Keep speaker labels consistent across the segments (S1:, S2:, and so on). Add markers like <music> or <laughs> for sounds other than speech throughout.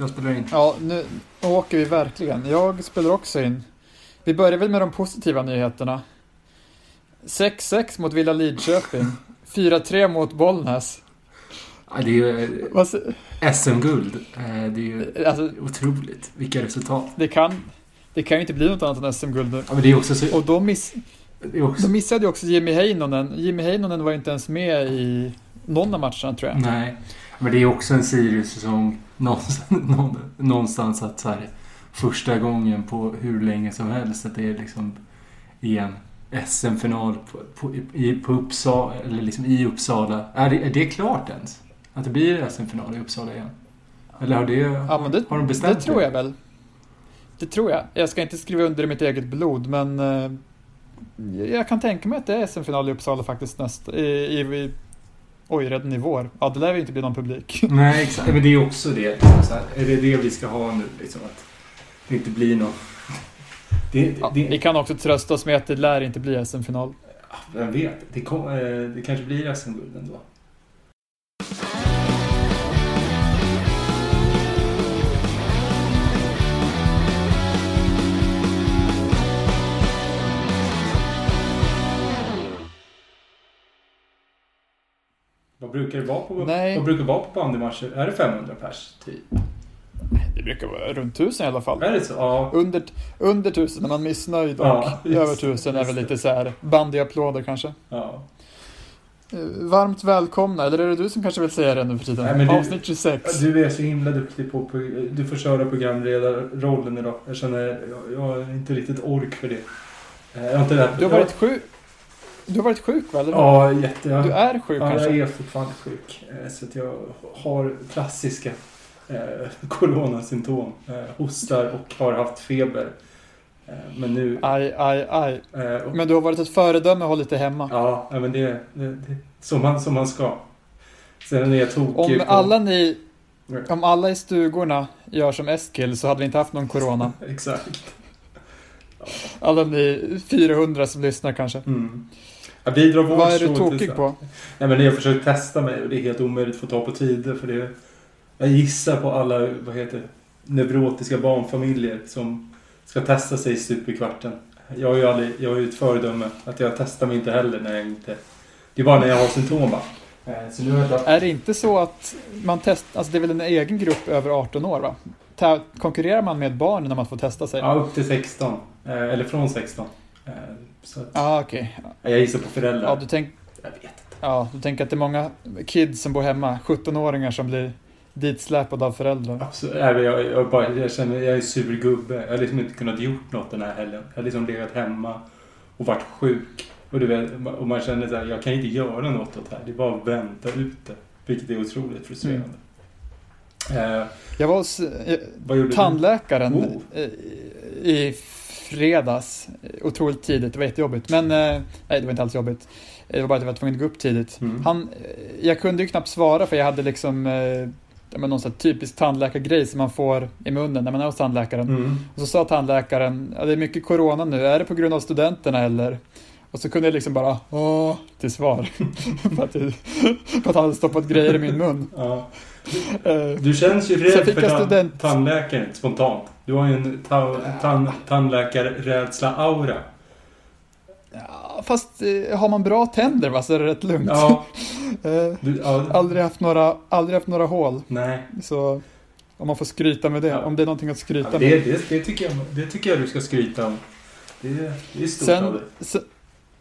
S1: Jag spelar in.
S2: Ja, nu åker vi verkligen. Jag spelar också in. Vi börjar väl med de positiva nyheterna. 6-6 mot Villa Lidköping. <laughs> 4-3 mot Bollnäs.
S1: Ja, det är ju SM-guld. Eh, Det är ju
S2: Alltså,
S1: otroligt. Vilka resultat.
S2: det kan, det kan ju inte bli något annat än SM-guld nu.
S1: Ja, men det är också så...
S2: Och då, miss,
S1: också,
S2: då missade ju också Jimmy Heinonen. Jimmy Heinonen var ju inte ens med i någon av matcherna tror jag.
S1: nej. Men det är också en Sirius som någonstans, <laughs> någon- någonstans att så här, första gången på hur länge som helst att det är liksom i en SM-final på, på, i, på Uppsala, eller liksom i Uppsala. Är det, är det klart ens? Att det blir SM-final i Uppsala igen? Eller har det,
S2: Ja, det,
S1: har de bestämt
S2: det tror jag väl. Det tror jag. Jag ska inte skriva under i mitt eget blod, men eh, jag kan tänka mig att det är SM-final i Uppsala faktiskt nästa, i, i Oj, redan i vår. Ja, det lär ju inte bli någon publik. <laughs>
S1: Nej, exakt. Men det är också det. Liksom, är det det vi ska ha nu? Liksom, att det inte blir någon... <laughs> Det,
S2: Ja,
S1: det,
S2: vi kan också trösta oss med att det lär inte bli SM-final.
S1: Vem vet? Det, kom, eh, det kanske blir SM-guld ändå. Vad brukar det vara på,
S2: Nej.
S1: vad brukar det vara på bandymatcher? Är det 500 pers? Typ?
S2: Det brukar vara runt tusen i alla fall.
S1: Är det så? Ja.
S2: Under, under tusen är man missnöjd och
S1: Ja, <laughs> just-
S2: över tusen är väl lite så här bandyapplåder kanske.
S1: ja.
S2: Eh, Varmt välkomna, eller är det du som kanske vill säga det nu för tiden?
S1: Nej, men du-
S2: Avsnitt 26.
S1: Du är så himla duktig på, på Du får köra programledarrollen idag. Jag känner jag, jag har inte riktigt ork för det. Eh, Jag har inte det
S2: Du har varit sjuk. Du har varit sjuk va? Eller?
S1: Ja, jätte... Jag,
S2: Du är sjuk
S1: ja,
S2: kanske?
S1: jag är fortfarande sjuk. Eh, Så att jag har klassiska eh, <laughs> coronasymptom. Eh, hostar och har haft feber. Eh, men nu...
S2: Aj, aj, aj.
S1: Eh, och,
S2: Men du har varit ett föredöme och hållit dig hemma.
S1: ja, men det, det som, man, som man ska. Sen är jag tokig
S2: Om
S1: på...
S2: alla ni, om alla i stugorna gör som Eskil så hade vi inte haft någon corona. <laughs>
S1: Exakt.
S2: Alla ni 400 som lyssnar kanske.
S1: Mm. Ja, vi drar vårt
S2: Vad är du tokig
S1: så-
S2: på?
S1: Nej men jag har försökt testa mig och det är helt omöjligt att få ta på tider för det Jag gissar på alla, vad heter neurotiska barnfamiljer som ska testa sig stup i kvarten. Jag är ju aldrig, jag är ju ett föredöme. Att jag testar mig inte heller när jag inte... Det är bara när jag har symptom va? Eh, Så nu har jag
S2: Är det inte så att man testar, alltså det är väl en egen grupp över 18 år va? Konkurrerar man med barn när man får testa sig?
S1: Ja, upp till 16. Eh, Eller från 16. Så att,
S2: ah, okej.
S1: jag gissar på föräldrar.
S2: Ja, du, tänk,
S1: Jag vet inte.
S2: ja, du tänker att det är många kids som bor hemma, 17-åringar som blir ditsläpade av föräldrar.
S1: Absolut. Nej, men jag, jag, bara, jag känner jag är sur gubbe. Jag har liksom inte kunnat gjort något den här helgen. Jag har liksom legat hemma och varit sjuk. Och, du vet, och man känner så här, jag kan inte göra något åt det här. Det är bara att vänta ut det. Vilket är otroligt frustrerande. Eh,
S2: Jag var hos eh, tandläkaren
S1: Oh.
S2: eh, i fredags, otroligt tidigt, det var jättejobbigt. Men, eh, nej det var inte alls jobbigt. Det var bara att jag var tvungen att gå upp tidigt.
S1: Mm.
S2: Han, eh, jag kunde ju knappt svara för jag hade liksom eh, någon sån här typisk tandläkargrej som man får i munnen när man är hos tandläkaren.
S1: Mm.
S2: Och så sa tandläkaren, ja, det är mycket corona nu, är det på grund av studenterna eller? Och så kunde jag liksom bara, åh, till svar. <laughs> för, att, jag- för att han hade stoppat grejer i min mun.
S1: Ja.
S2: Eh,
S1: Du känns ju rädd för
S2: student-
S1: tandläkaren spontant. Du har ju en ta- tan- tandläkarrädsla-aura.
S2: Ja, fast eh, har man bra tänder va, så är det rätt lugnt.
S1: Ja, <laughs>
S2: Eh,
S1: du, ja,
S2: aldrig, haft några, aldrig haft några hål,
S1: Nej.
S2: så om man får skryta med det,
S1: Ja.
S2: om det är någonting att skryta
S1: Ja,
S2: med.
S1: det, det, det, tycker jag, det tycker jag du ska skryta om. Det, det är stort av
S2: Sen,
S1: dig.
S2: sen,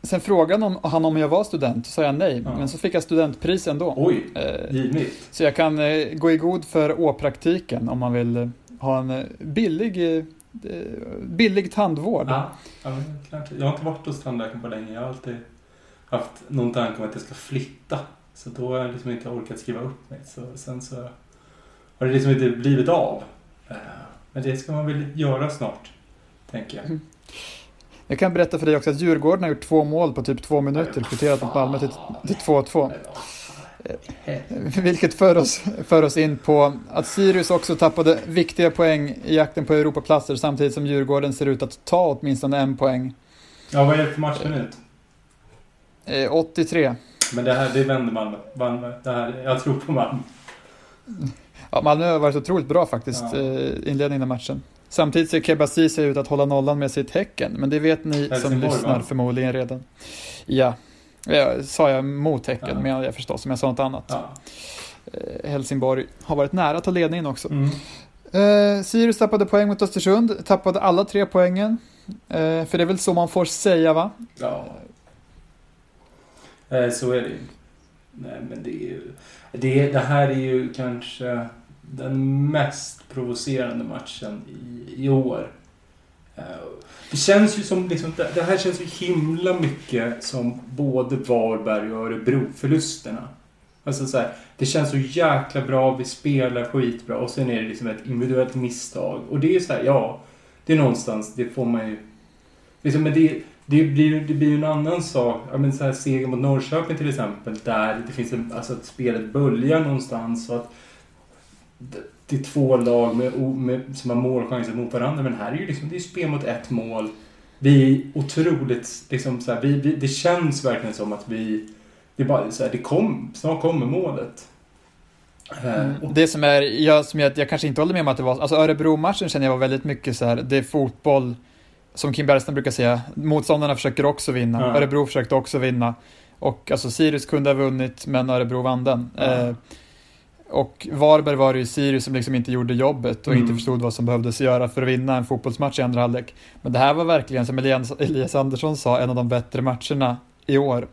S2: sen frågade om, han om jag var student, så sa jag nej,
S1: Ja.
S2: men så fick jag studentpris ändå.
S1: Oj,
S2: Eh,
S1: givigt.
S2: så jag kan gå i god för å-praktiken om man vill ha en eh, billig, eh, billig tandvård.
S1: Ja, ja, klart. Jag har inte varit hos tandläkaren på länge. Jag har alltid haft någon tanke om att jag ska flytta. Så då har jag liksom inte orkat skriva upp mig. Så sen så har det liksom inte blivit av. Eh, Men det ska man väl göra snart, tänker jag.
S2: Jag kan berätta för dig också att Djurgården har gjort två mål på typ två minuter, kvitterat mot Malmö till 2-2. Vilket för oss, för oss in på att Sirius också tappade viktiga poäng i jakten på Europaplatser samtidigt som Djurgården ser ut att ta åtminstone en poäng.
S1: Ja, vad är det för matchminut?
S2: Eh, 83.
S1: Men det här, det vänder Malmö. Malmö. Det här, jag tror på Malmö.
S2: Ja, Malmö har varit otroligt bra faktiskt,
S1: Ja.
S2: eh, inledningen av matchen. Samtidigt ser Keba Ceesay ut att hålla nollan med sitt Häcken, men det vet ni som
S1: Helsingborg,
S2: lyssnar
S1: va?
S2: förmodligen redan. Ja, ja sa jag mot Häcken,
S1: Ja.
S2: men jag förstås, om jag sa något annat.
S1: Ja.
S2: Eh, Helsingborg har varit nära att ta ledningen också.
S1: Mm.
S2: Eh, Sirius tappade poäng mot Östersund, tappade alla tre poängen. Eh, för det är väl så man får säga va?
S1: Ja. Eh, Så är det ju. Nej, men det är ju... Det, det här är ju kanske den mest provocerande matchen i, i år. Eh, det känns ju som liksom, det, här känns ju himla mycket som både Varberg och Örebro-förlusterna. Alltså så här, det känns så jäkla bra, vi spelar skitbra och sen är det liksom ett individuellt misstag. Och det är så här, ja, det är någonstans, det får man ju... Liksom, men det, det blir det blir ju en annan sak. Ja, men så här, seger mot Norrköping till exempel, där det finns en, alltså att spelet böljar någonstans och att det- det är två lag med, med, som har målchanser mot varandra. Men här är ju liksom, det är spel mot ett mål. Vi är otroligt, liksom så här, vi, vi, det känns verkligen som att vi, det är bara så här, det kom, snart kommer målet. Eh, och-
S2: Det som är, jag, som jag, jag kanske inte håller med om att det var, alltså Örebro-matchen känner jag var väldigt mycket så här, det är fotboll, som Kim Bergström brukar säga, motståndarna försöker också vinna,
S1: Ja.
S2: Örebro försökte också vinna. Och alltså Sirius kunde ha vunnit, men Örebro vann den.
S1: Ja.
S2: Eh, och Varberg var det ju Sirius som liksom inte gjorde jobbet och
S1: Mm.
S2: inte förstod vad som behövdes göra för att vinna en fotbollsmatch i andra halvlek. Men det här var verkligen, som Elias, Andersson sa, en av de bättre matcherna i år.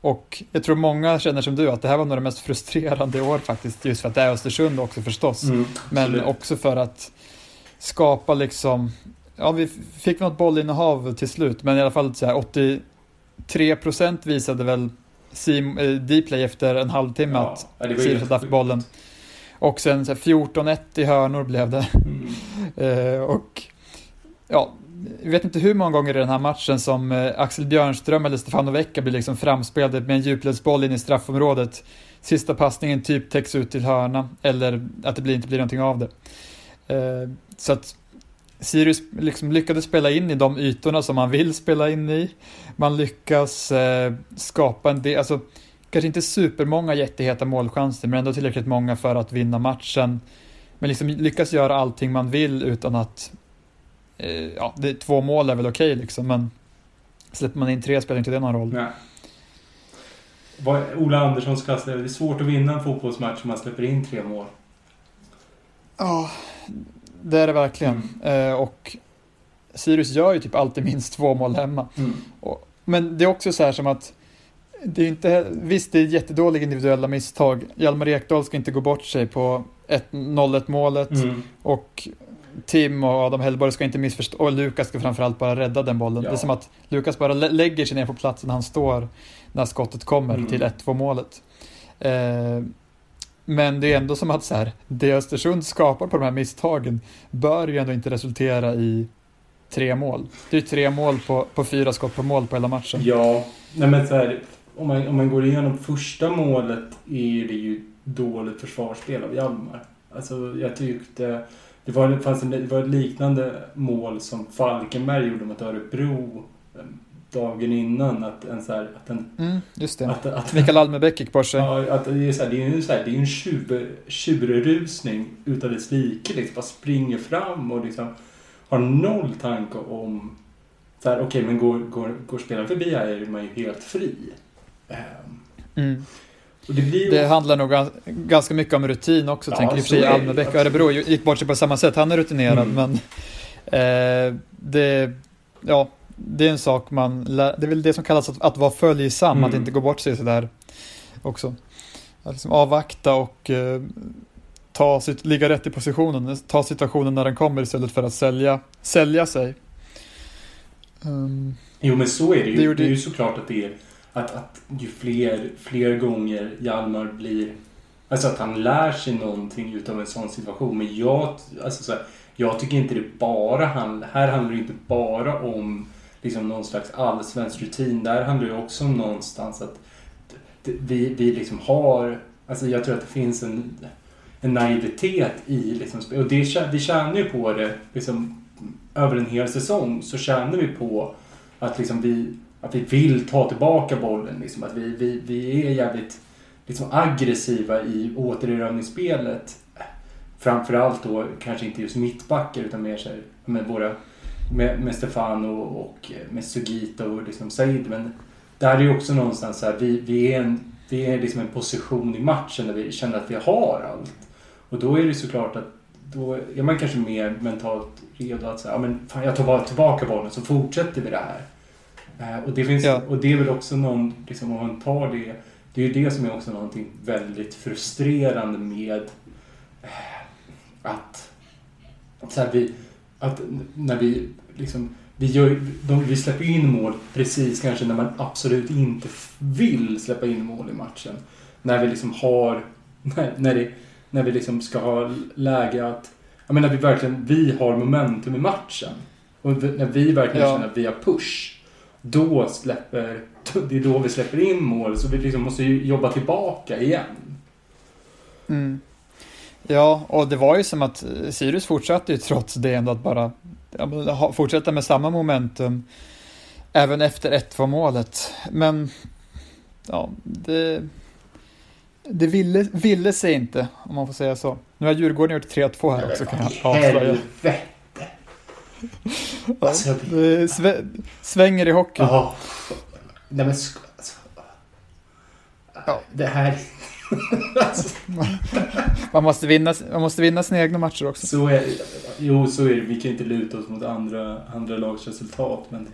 S2: Och jag tror många känner som du, att det här var nog det mest frustrerande i år faktiskt, just för att det är Östersund också förstås.
S1: Mm,
S2: Men också för att skapa liksom, ja vi fick något bollinnehav till slut, men i alla fall så här 83% visade väl Dplay efter en halvtimme
S1: Ja,
S2: att Sirius hade haft bollen. Och sen så här 14-1 i hörnor blev det.
S1: Mm. <laughs>
S2: Eh, och ja, jag vet inte hur många gånger i den här matchen som eh, Axel Björnström eller Stefano Vecka blir liksom framspelade med en djupledsboll in i straffområdet. Sista passningen typ täcks ut till hörna eller att det blir, inte blir någonting av det. Eh, så att Sirius liksom lyckades spela in i de ytorna som man vill spela in i. Man lyckas eh, skapa en del, alltså kanske inte supermånga jätteheta målchanser men ändå tillräckligt många för att vinna matchen. Men liksom lyckas göra allting man vill utan att eh, ja, det, två mål är väl okej liksom men släpper man in tre spelar inte det någon roll.
S1: Nej. Vad- Ola Anderssons klass, det är svårt att vinna en fotbollsmatch om man släpper in tre mål.
S2: Ja, det är det verkligen. Eh, och Sirius gör ju typ alltid minst två mål hemma.
S1: Mm.
S2: Men det är också så här som att det är inte, visst det är jättedåliga individuella misstag. Hjalmar Ekdal ska inte gå bort sig på ett- 0-1 målet
S1: Mm.
S2: och Tim och Adam Hellborg ska inte missförstå, och Lukas ska framförallt bara rädda den bollen.
S1: Ja.
S2: Det är som att Lukas bara lä- lägger sig ner på platsen han står när skottet kommer
S1: Mm.
S2: till 1-2 målet. Eh, men det är ändå som att så här, det Östersund skapar på de här misstagen bör ju ändå inte resultera i tre mål. Det är tre mål på, på fyra skott på mål på hela matchen.
S1: Ja, nej men så här, om man, om man går igenom första målet är det ju dåligt försvarsspel av Hjalmar. Alltså jag tyckte det var, det fanns en, det var ett liknande mål som Falkenberg gjorde mot Örebro eh, dagen innan. Att en så här, att en...
S2: Mm, just det.
S1: Att, att,
S2: Mikael Almebäck gick bort sig.
S1: Ja, att det är så här, det är ju så här, det är en tjur, tjurrusning utav dess like. Liksom, bara springer fram och liksom har noll tanke om... Så här, okej, men går, går, går spelaren förbi här är man ju helt fri. Ehm,
S2: Mm.
S1: och det ju...
S2: Det handlar nog gans- ganska mycket om rutin också,
S1: Ja,
S2: tänker i och
S1: så
S2: för sig
S1: är det.
S2: Almebäck.
S1: Absolut.
S2: Örebro gick bort sig på samma sätt, han är rutinerad,
S1: Mm.
S2: men eh, det, ja, det är en sak man, lär- det är väl det som kallas att, att vara följsam,
S1: Mm.
S2: att inte gå bort sig sådär också. Att liksom avvakta och eh, ta sitt, ligga rätt i positionen, ta situationen när den kommer istället för att sälja, sälja sig. Um,
S1: Jo, men så är det ju.
S2: Det
S1: Det,
S2: gjorde-
S1: är ju såklart att det är... Att, att ju fler, fler gånger Hjalmar blir... Alltså att han lär sig någonting utav en sån situation. Men jag, alltså så här, jag tycker inte det bara handlar... Här handlar det inte bara om liksom någon slags allsvensk rutin. Där handlar det också om någonstans att det- vi, vi liksom har... Alltså jag tror att det finns en, en naivitet i liksom. Och det, vi tjänar ju på det liksom, över en hel säsong. Så tjänar vi på att liksom vi, att vi vill ta tillbaka bollen. Liksom, att vi, vi, vi är jävligt liksom aggressiva i återerövringsspelet. framförallt då kanske inte just mittbackar utan mer så här, med våra med, med Stefano och eh, med Sugita och liksom Said. Men där är ju också någonstans så här, vi, vi är en vi är liksom en position i matchen där vi känner att vi har allt. Och då är det såklart att då är man kanske mer mentalt redo att säga, ja men fan jag tar bara tillbaka bollen så fortsätter vi det här. Eh, och, det finns, ja. och det är väl också någon, liksom, om man tar det, det är ju det som är också någonting väldigt frustrerande med eh, att, så här, vi, att när vi liksom vi, gör, de, vi släpper in mål precis kanske när man absolut inte vill släppa in mål i matchen. När vi liksom har, när, när, det, när vi liksom ska ha läge att, jag menar vi verkligen, vi har momentum i matchen. Och när vi verkligen ja. känner att vi har push. Då släpper, det är då vi släpper in mål så vi liksom måste jobba tillbaka igen.
S2: Mm. Ja, och det var ju som att Sirius fortsatte ju trots det ändå att bara ja, fortsätta med samma momentum även efter 1-2 målet. Men ja, det, det ville, ville sig inte, om man får säga så. Nu har Djurgården gjort 3-2 här också kan jag avslöja. Alltså, det svänger i hockey.
S1: Ja. Nej men alltså. ja. Det här... <laughs>
S2: man, måste vinna, man måste vinna sina egna matcher också.
S1: Så är. Jo, så är det. Vi kan inte luta oss mot andra, andra lags resultat, men det...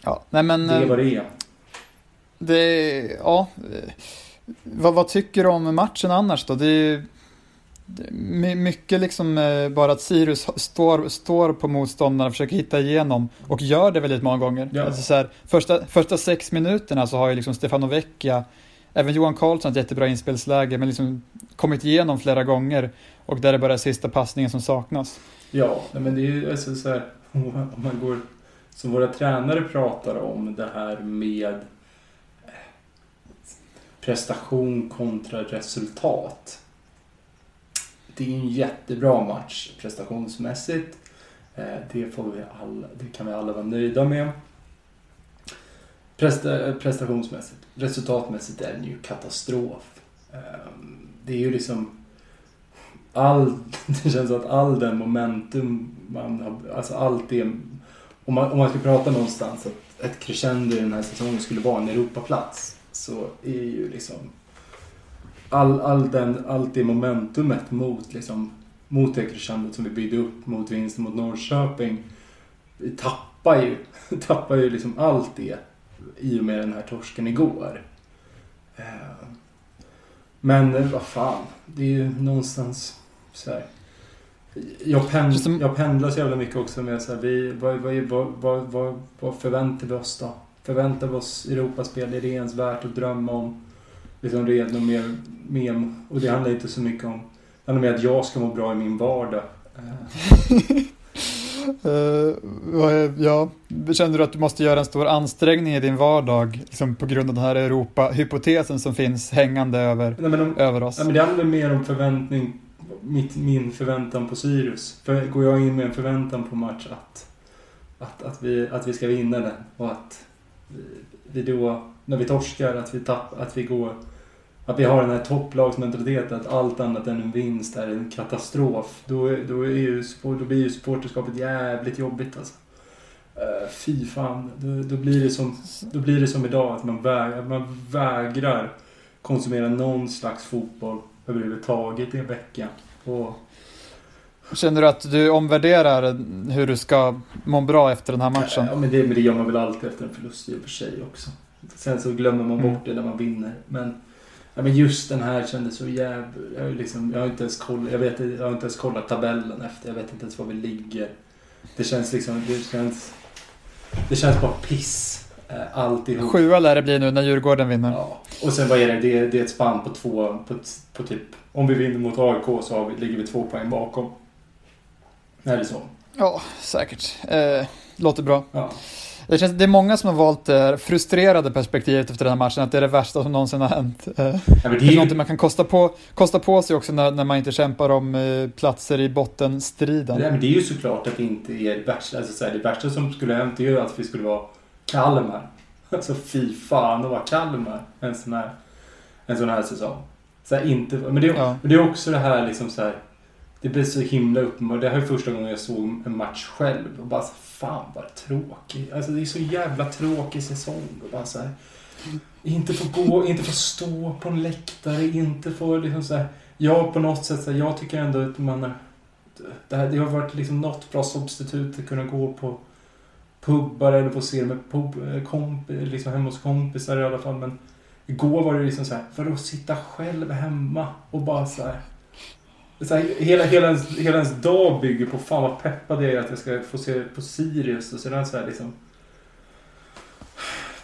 S2: Ja, nej men...
S1: Det är vad det är.
S2: Det, ja. Vad, vad tycker du om matchen annars då? Det är mycket liksom eh, bara att Sirius står, står på motståndarna och försöker hitta igenom och gör det väldigt många gånger. Ja. Alltså så här, första, första sex minuterna så har ju liksom Stefano Vecchia, även Johan Karlsson ett jättebra inspelsläge, men liksom kommit igenom flera gånger och där är bara sista passningen som saknas.
S1: Ja, men det är ju alltså så här, <laughs> om man går, som våra tränare pratar om det här med prestation kontra resultat det är en jättebra match prestationsmässigt. Eh, det, får vi alla, det kan vi alla vara nöjda med. Presta, eh, prestationsmässigt. Resultatmässigt är den ju katastrof. Ehm, det är ju liksom all, <laughs> det känns som att all den momentum man har, alltså allt det, om man, om man ska prata någonstans att ett crescendo i den här säsongen skulle vara en Europaplats så är ju liksom all, all den, allt det momentumet mot, liksom, mot det crescendot som vi byggde upp mot vinsten mot Norrköping. Vi tappar ju, <laughs> tappar ju liksom allt det i och med den här torsken igår. Eh, men vad fan, det är ju någonstans så här. Jag, pendl, jag pendlar så jävla mycket också med så här, vi, vad, vad, vad, vad förväntar vi oss då? Förväntar vi oss Europaspel? Är det ens värt att drömma om? liksom redo med mem. Och det handlar inte så mycket om... Det handlar mer att jag ska må bra i min vardag. <laughs>
S2: uh, ja, känner du att du måste göra en stor ansträngning i din vardag liksom på grund av den här Europa-hypotesen som finns hängande över,
S1: nej, om,
S2: över oss?
S1: Nej, men det handlar mer om förväntning, mitt, min förväntan på Sirius. För går jag in med en förväntan på match att, att, att, vi, att vi ska vinna den och att vi, vi då, när vi torskar, att vi, tapp, att vi går att vi har den här topplagsmentaliteten att allt annat än en vinst är en katastrof. Då, då, är ju, då blir ju supporterskapet jävligt jobbigt alltså. Uh, fy fan. Då, då, blir det som, då blir det som idag att man, väg, man vägrar konsumera någon slags fotboll överhuvudtaget i en vecka. Och...
S2: Känner du att du omvärderar hur du ska må bra efter den här matchen?
S1: Ja, men det, men det gör man väl alltid efter en förlust i och för sig också. Sen så glömmer man bort mm. det när man vinner. Men Ja, men just den här kändes så jävla... Jag, liksom, jag, har inte ens koll, jag, vet, jag har inte ens kollat tabellen efter. Jag vet inte ens var vi ligger. Det känns liksom... Det känns, det känns bara piss. Eh, alltihop.
S2: Sjua lär det bli nu när Djurgården vinner.
S1: Ja. Och sen vad är det? Det är, det är ett spann på två... På, på typ... Om vi vinner mot AIK så vi, ligger vi två poäng bakom. Är det så?
S2: Ja, säkert. Eh, låter bra.
S1: Ja.
S2: Det, känns, det är många som har valt det frustrerade perspektivet efter den här matchen, att det är det värsta som någonsin har hänt. Eh, ja, det är ju... någonting man kan kosta på, kosta på sig också när, när man inte kämpar om eh, platser i bottenstriden.
S1: Nej, men det är ju såklart att det inte är det värsta. Alltså, så här, det värsta som skulle ha hänt är ju att vi skulle vara Kalmar. Alltså fy fan att vara Kalmar en sån här, en sån här säsong. Så här, inte, men, det,
S2: Ja.
S1: men det är också det här liksom så här. Det blir så himla uppenbart. Det här är första gången jag såg en match själv och bara så, fan vad tråkig. Alltså det är så jävla tråkig säsong. Och bara så här, inte få gå, inte få stå på en läktare, inte få liksom så här. Jag på något sätt, så här, jag tycker ändå att man det, här, det har varit liksom något bra substitut att kunna gå på pubbar eller få se med pub, eh, komp, liksom hemma hos kompisar i alla fall. Men igår var det liksom så här, för att sitta själv hemma och bara så här. Så här hela, hela, ens, hela ens dag bygger på fan vad peppad jag är att jag ska få se på Sirius och sedan så här liksom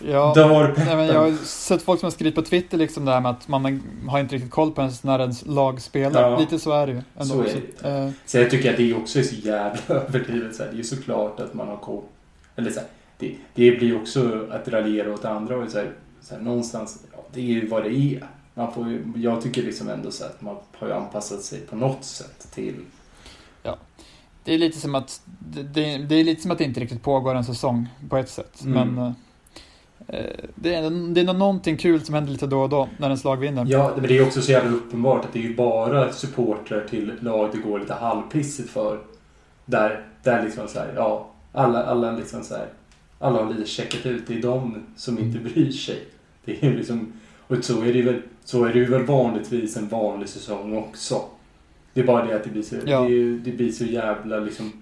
S2: Ja.
S1: dör peppen.
S2: Nej, men jag har sett folk som har skrivit på Twitter liksom det här med att man har inte riktigt koll på ens när ens lag spelar.
S1: Ja.
S2: Lite så är det ju. Ändå.
S1: Så är
S2: Så, eh,
S1: Så jag tycker att det också är så jävla <laughs> överdrivet. Så här, det är ju såklart att man har koll. Eller så här, det, det blir ju också att raljera åt andra och så här, så här, någonstans, ja, det är ju vad det är. Man får ju, jag tycker liksom ändå så att man har ju anpassat sig på något sätt till...
S2: det är lite som att det, det, är lite som att det inte riktigt pågår en säsong på ett sätt.
S1: Mm.
S2: Men eh, det, är, det är någonting kul som händer lite då och då när ens lag vinner.
S1: Ja, men det är också så jävla uppenbart att det är ju bara supportrar till lag det går lite halvpissigt för. Där, där liksom så här, ja, alla, alla liksom så här, alla har lite checkat ut. Det är de som inte bryr sig. Det är ju liksom, och så är det väl, så är det ju väl vanligtvis en vanlig säsong också. Det är bara det att det blir så,
S2: Ja.
S1: det, det blir så jävla liksom...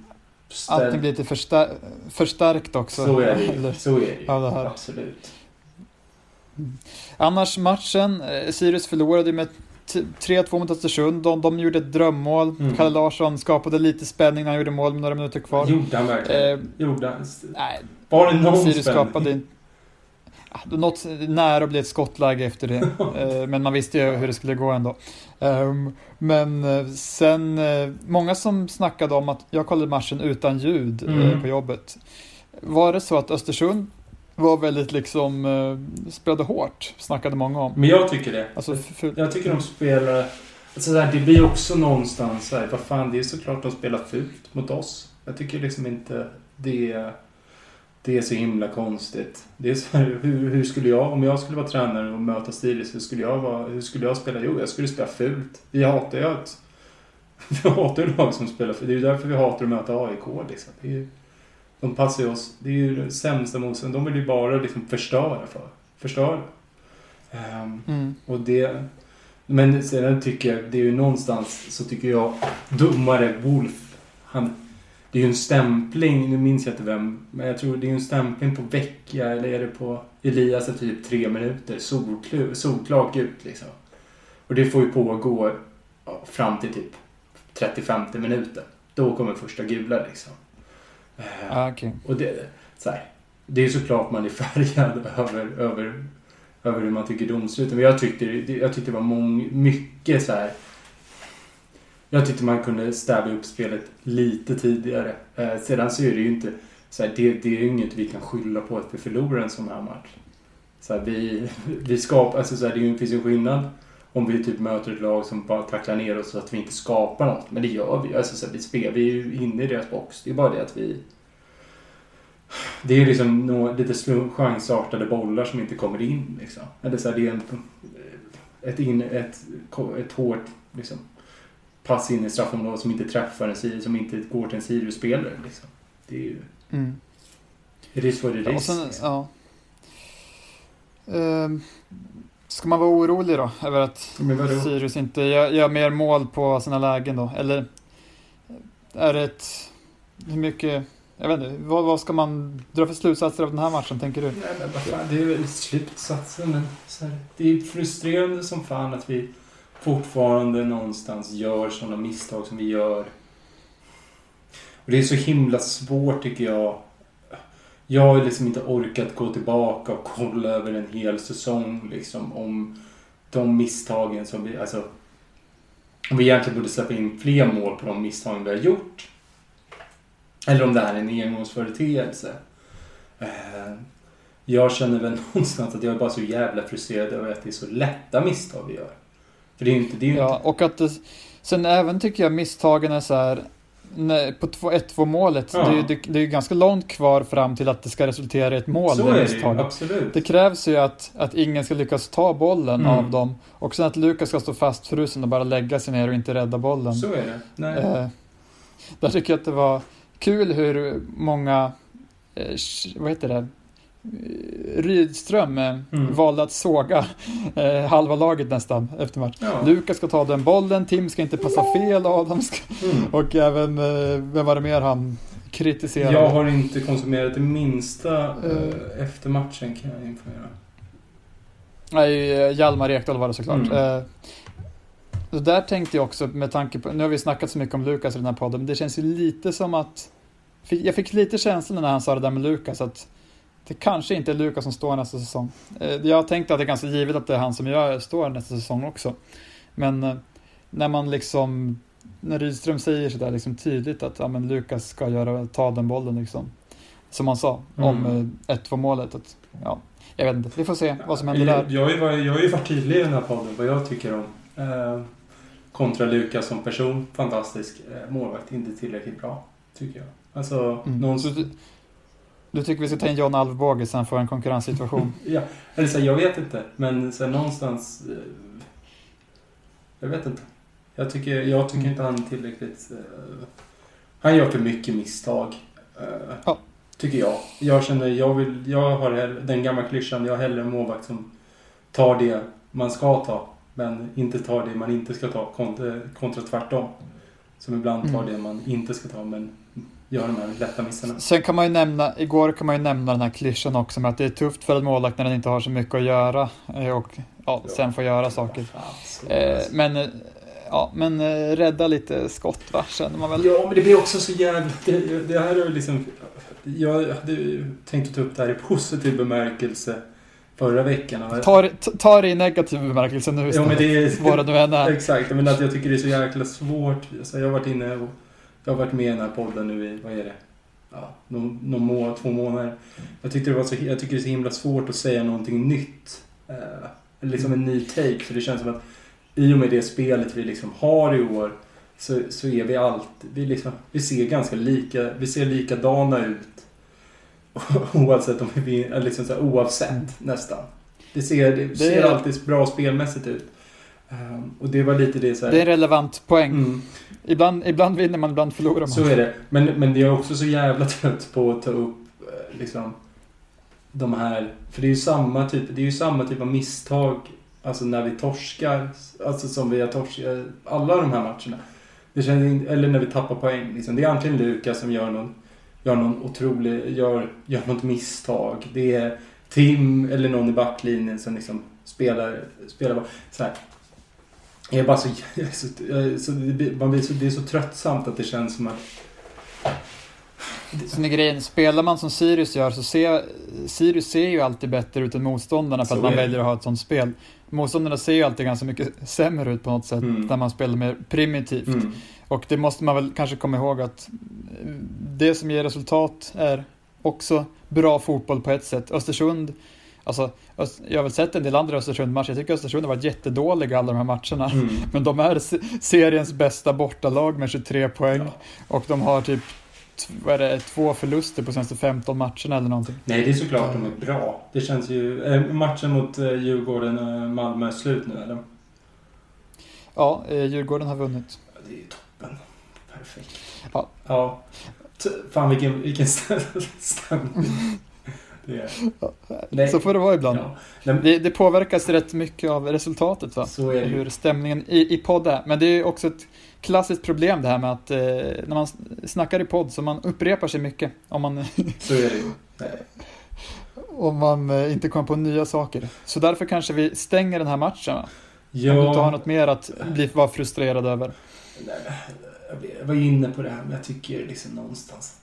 S1: ställ-
S2: Allting blir lite förstär, förstärkt också.
S1: så är det ju. Så är det ju.
S2: Det här.
S1: Absolut.
S2: Annars matchen, eh, Sirius förlorade med t- 3-2 mot Östersund. De, de gjorde ett drömmål.
S1: Mm.
S2: Kalle Larsson skapade lite spänning när han gjorde mål med några minuter kvar.
S1: Gjorde han verkligen?
S2: Eh,
S1: Gjorde han?
S2: Nej,
S1: Var det någon
S2: Sirius
S1: spänning?
S2: skapade inte... Ah, det var Något nära bli ett skottläge efter det. <laughs> Eh, Men man visste ju hur det skulle gå ändå. Ehm, Men eh, sen, eh, många som snackade om att jag kollade matchen utan ljud
S1: Mm.
S2: på jobbet. Var det så att Östersund var väldigt liksom, spelade hårt, snackade många om.
S1: Men jag tycker det.
S2: Alltså, f- f-
S1: Jag tycker de spelar... Alltså det blir också någonstans så här, vad fan, det är såklart de spelar fult mot oss. Jag tycker liksom inte det, det är så himla konstigt. Det är så här, hur, hur skulle jag, om jag skulle vara tränare och möta Sirius, hur skulle jag, vara, hur skulle jag spela? Jo, jag skulle spela fult. Vi hatar ju att... <laughs> Vi hatar ju lag som spelar fult. Det är ju därför vi hatar att möta AIK liksom. Det är ju, de passar ju oss. Det är ju det sämsta motståndet. De vill ju bara liksom förstöra för. Förstöra. Ehm,
S2: mm.
S1: och det... Men sen tycker jag, det är ju någonstans så tycker jag domare Wolf, han... Det är ju en stämpling, nu minns jag inte vem, men jag tror det är ju en stämpling på Vecchia eller är det på Elias i typ tre minuter. Solklu, solklart ut liksom. Och det får ju pågå fram till typ 35 minuten. Då kommer första gula liksom. Eh,
S2: ah, okej.
S1: och det, så här, det är såklart man är <laughs> färgad över, över, över hur man tycker domsluten. Men jag tyckte, jag tyckte det var mång, mycket så här. Jag tyckte man kunde städa upp spelet lite tidigare. Eh, sedan så är det ju inte så här, det, det är ju inget vi kan skylla på att vi förlorar en sån här match. Så här, vi, <laughs> vi skapar, alltså så här, det finns ju en skillnad om vi typ möter ett lag som bara tacklar ner oss så att vi inte skapar något. Men det gör vi. Alltså, så här, vi spelar, vi är ju inne i deras box. Det är bara det att vi <sighs> det är ju liksom några, lite chansartade bollar som inte kommer in. Liksom. Eller så här, det är en, eh, ett, in, ett, ett hårt liksom, pass in i straffområdet som inte träffar en Sirius, som inte går till en Sirius-spelare. Liksom. Det är ju...
S2: Mm.
S1: It is what it is.
S2: sen,
S1: liksom.
S2: ja. Ehm, ska man vara orolig då över att? Sirius inte gör, gör mer mål på sina lägen då? Eller är det ett... Hur mycket... Jag vet inte, vad, vad ska man dra för slutsatser av den här matchen, tänker du?
S1: Nej, men vad fan, det är väl slutsatsen. Men här, det är frustrerande som fan att vi fortfarande någonstans gör sådana misstag som vi gör. Och det är så himla svårt tycker jag. Jag har liksom inte orkat gå tillbaka och kolla över en hel säsong liksom om de misstagen som vi, alltså om vi egentligen borde släppa in fler mål på de misstagen vi har gjort. Eller om det här är en engångsföreteelse. Eh, jag känner väl <laughs> någonstans att jag är bara så jävla frustrerad över att det är så lätta misstag vi gör. För det är inte... Det är ju
S2: Ja, och att det, sen även tycker jag misstagen är så här nej, på 1-2 målet,
S1: Ja.
S2: det, det, det är ganska långt kvar fram till att det ska resultera i ett mål.
S1: Så
S2: det
S1: är det ju, absolut.
S2: Det krävs ju att, att ingen ska lyckas ta bollen
S1: Mm.
S2: av dem. Och sen att Lukas ska stå fastfrusen och bara lägga sig ner och inte rädda bollen.
S1: Så är det. Nej.
S2: Eh, där tycker jag att det var kul hur många, eh, vad heter det, Rydström eh,
S1: Mm.
S2: valde att såga eh, halva laget nästan efter match.
S1: Ja.
S2: Lukas ska ta den bollen, Tim ska inte passa fel, Adam ska...
S1: Mm.
S2: Och även, eh, vem var det mer han kritiserade?
S1: Jag har inte konsumerat det minsta
S2: Eh.
S1: eh, efter matchen kan jag informera.
S2: Nej, eh, Hjalmar Ekdal var det såklart.
S1: Mm.
S2: Så där tänkte jag också med tanke på, nu har vi snackat så mycket om Lukas i den här podden, men det känns ju lite som att, jag fick lite känslan när han sa det där med Lukas att det kanske inte är Lukas som står nästa säsong. Eh, jag tänkte att det är ganska givet att det är han som gör, står nästa säsong också. Men eh, när man liksom, när Rydström säger sådär liksom tydligt att ja, men Lukas ska göra, ta den bollen liksom. Som han sa om
S1: Mm.
S2: eh, 1-2 målet. Att, ja, jag vet inte, vi får se vad som händer där.
S1: jag, har ju varit- jag har ju varit tydlig i den här podden vad jag tycker om. Eh, kontra Lukas som person, fantastisk. Eh, målvakt, inte tillräckligt bra. Tycker jag. Alltså,
S2: Mm.
S1: någon...
S2: Så du, tycker vi ska ta in John Alvbåge så han får en konkurrenssituation? <laughs>
S1: Ja, eller så jag vet inte. Men så här, någonstans... Eh, jag vet inte. Jag tycker, jag tycker
S2: Mm.
S1: inte han tillräckligt... Eh, han gör för mycket misstag. Eh,
S2: Ja.
S1: Tycker jag. Jag känner, jag vill... Jag har den gamla klyschan, jag har hellre en målvakt som tar det man ska ta. Men inte tar det man inte ska ta. Kontra, kontra tvärtom. Som ibland tar
S2: Mm.
S1: det man inte ska ta men gör de här lätta missarna.
S2: Sen kan man ju nämna, igår kan man ju nämna den här klyschan också med att det är tufft för en målvakt när den inte har så mycket att göra eh, och ja, sen får göra saker. Eh, men, eh, ja, men rädda lite skott va, känner man väl.
S1: Ja, men det blir också så jävla... Det, det här är liksom... Jag hade tänkt att ta upp det här i positiv bemärkelse förra veckan.
S2: Ta, det- t- ta det i negativ bemärkelse nu
S1: Ja,
S2: istället.
S1: men det är...
S2: Vad det nu än är. <laughs>
S1: Exakt, men att jag tycker det är så jäkla svårt. Jag har varit inne och... Jag har varit med i den här podden nu i, vad är det? Ja, någon, någon må, två månader. Jag, tyckte det var så, jag tycker det är så himla svårt att säga någonting nytt. Eh, liksom en ny take. För det känns som att i och med det spelet vi liksom har i år så, så är vi allt, vi, liksom, vi ser ganska lika, vi ser likadana ut. <laughs> Oavsett om vi liksom så här, oavsett nästan. Det ser, det, ser alltid bra spelmässigt ut. Ehm, och det var lite det så här.
S2: Det är en relevant poäng.
S1: Mm,
S2: Ibland, ibland vinner man, ibland förlorar man.
S1: så är det. Men, men jag är också så jävla <laughs> trött på att ta upp eh, liksom de här, för det är ju samma typ, det är ju samma typ av misstag Alltså när vi torskar, alltså som vi har torskat alla de här matcherna. Det känns, eller när vi tappar poäng. Liksom. Det är antingen Lukas som gör någon, gör någon otrolig, gör, gör något misstag. Det är Tim eller någon i backlinjen som liksom spelar, spelar så här. Jag är bara så, <laughs> så, så, man blir så, det är så tröttsamt att det känns som att
S2: Sen är grejen, spelar man som Sirius gör så ser Sirius ser ju alltid bättre ut än motståndarna för att man väljer att ha ett sånt spel. Motståndarna ser ju alltid ganska mycket <laughs> sämre ut på något sätt
S1: Mm.
S2: när man spelar mer primitivt.
S1: mm,
S2: Och det måste man väl kanske komma ihåg att eh, det som ger resultat är också bra fotboll på ett sätt. Östersund, alltså jag har väl sett en del andra Östersund-matcher, jag tycker Östersund har varit jättedåliga alla de här matcherna.
S1: mm. <laughs>
S2: Men de är se- seriens bästa bortalag med 23 poäng.
S1: Ja.
S2: Och de har typ vad är det, två förluster på senaste 15 matcherna eller någonting.
S1: Nej, det är såklart de är bra. Det känns ju... Är matchen mot eh, Djurgården och Malmö är slut nu eller?
S2: Ja, eh, Djurgården har vunnit.
S1: Ja, Det är ju toppen. Perfekt.
S2: Ja.
S1: Ja. Fan vilken, vilken stäm- stämning. <laughs> Det är...
S2: Så får det vara ibland.
S1: Ja. Men
S2: Det, det påverkas rätt mycket av resultatet va?
S1: Så är det.
S2: Hur stämningen i, i podd är. Men det är också ett klassiskt problem det här med att eh, när man snackar i podd så man upprepar sig mycket. Om man, <laughs>
S1: Så är det
S2: om man eh, inte kommer på nya saker. Så därför kanske vi stänger den här matchen va? Om du inte har
S1: Ja,
S2: något mer att bli, vara frustrerad över.
S1: nej, jag var inne på det här men jag tycker liksom någonstans.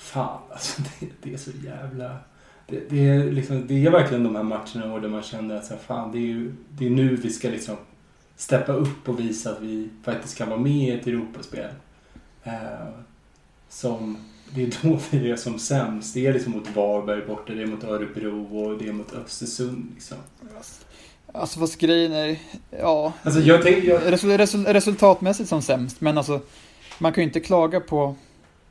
S1: Fan alltså, <laughs> det, det är så jävla... Det, det, är liksom, det är verkligen de här matcherna och där man känner att så här, fan, det är ju det är nu vi ska liksom steppa upp och visa att vi faktiskt kan vara med i ett Europaspel. Eh, som, det är <laughs> då vi är som sämst. Det är liksom mot Varberg borta, det är mot Örebro och det är mot Östersund. Liksom.
S2: Alltså fast grejen är, ja.
S1: Alltså jag tänker... Jag...
S2: Resul, resul, resultatmässigt som sämst, men alltså man kan ju inte klaga på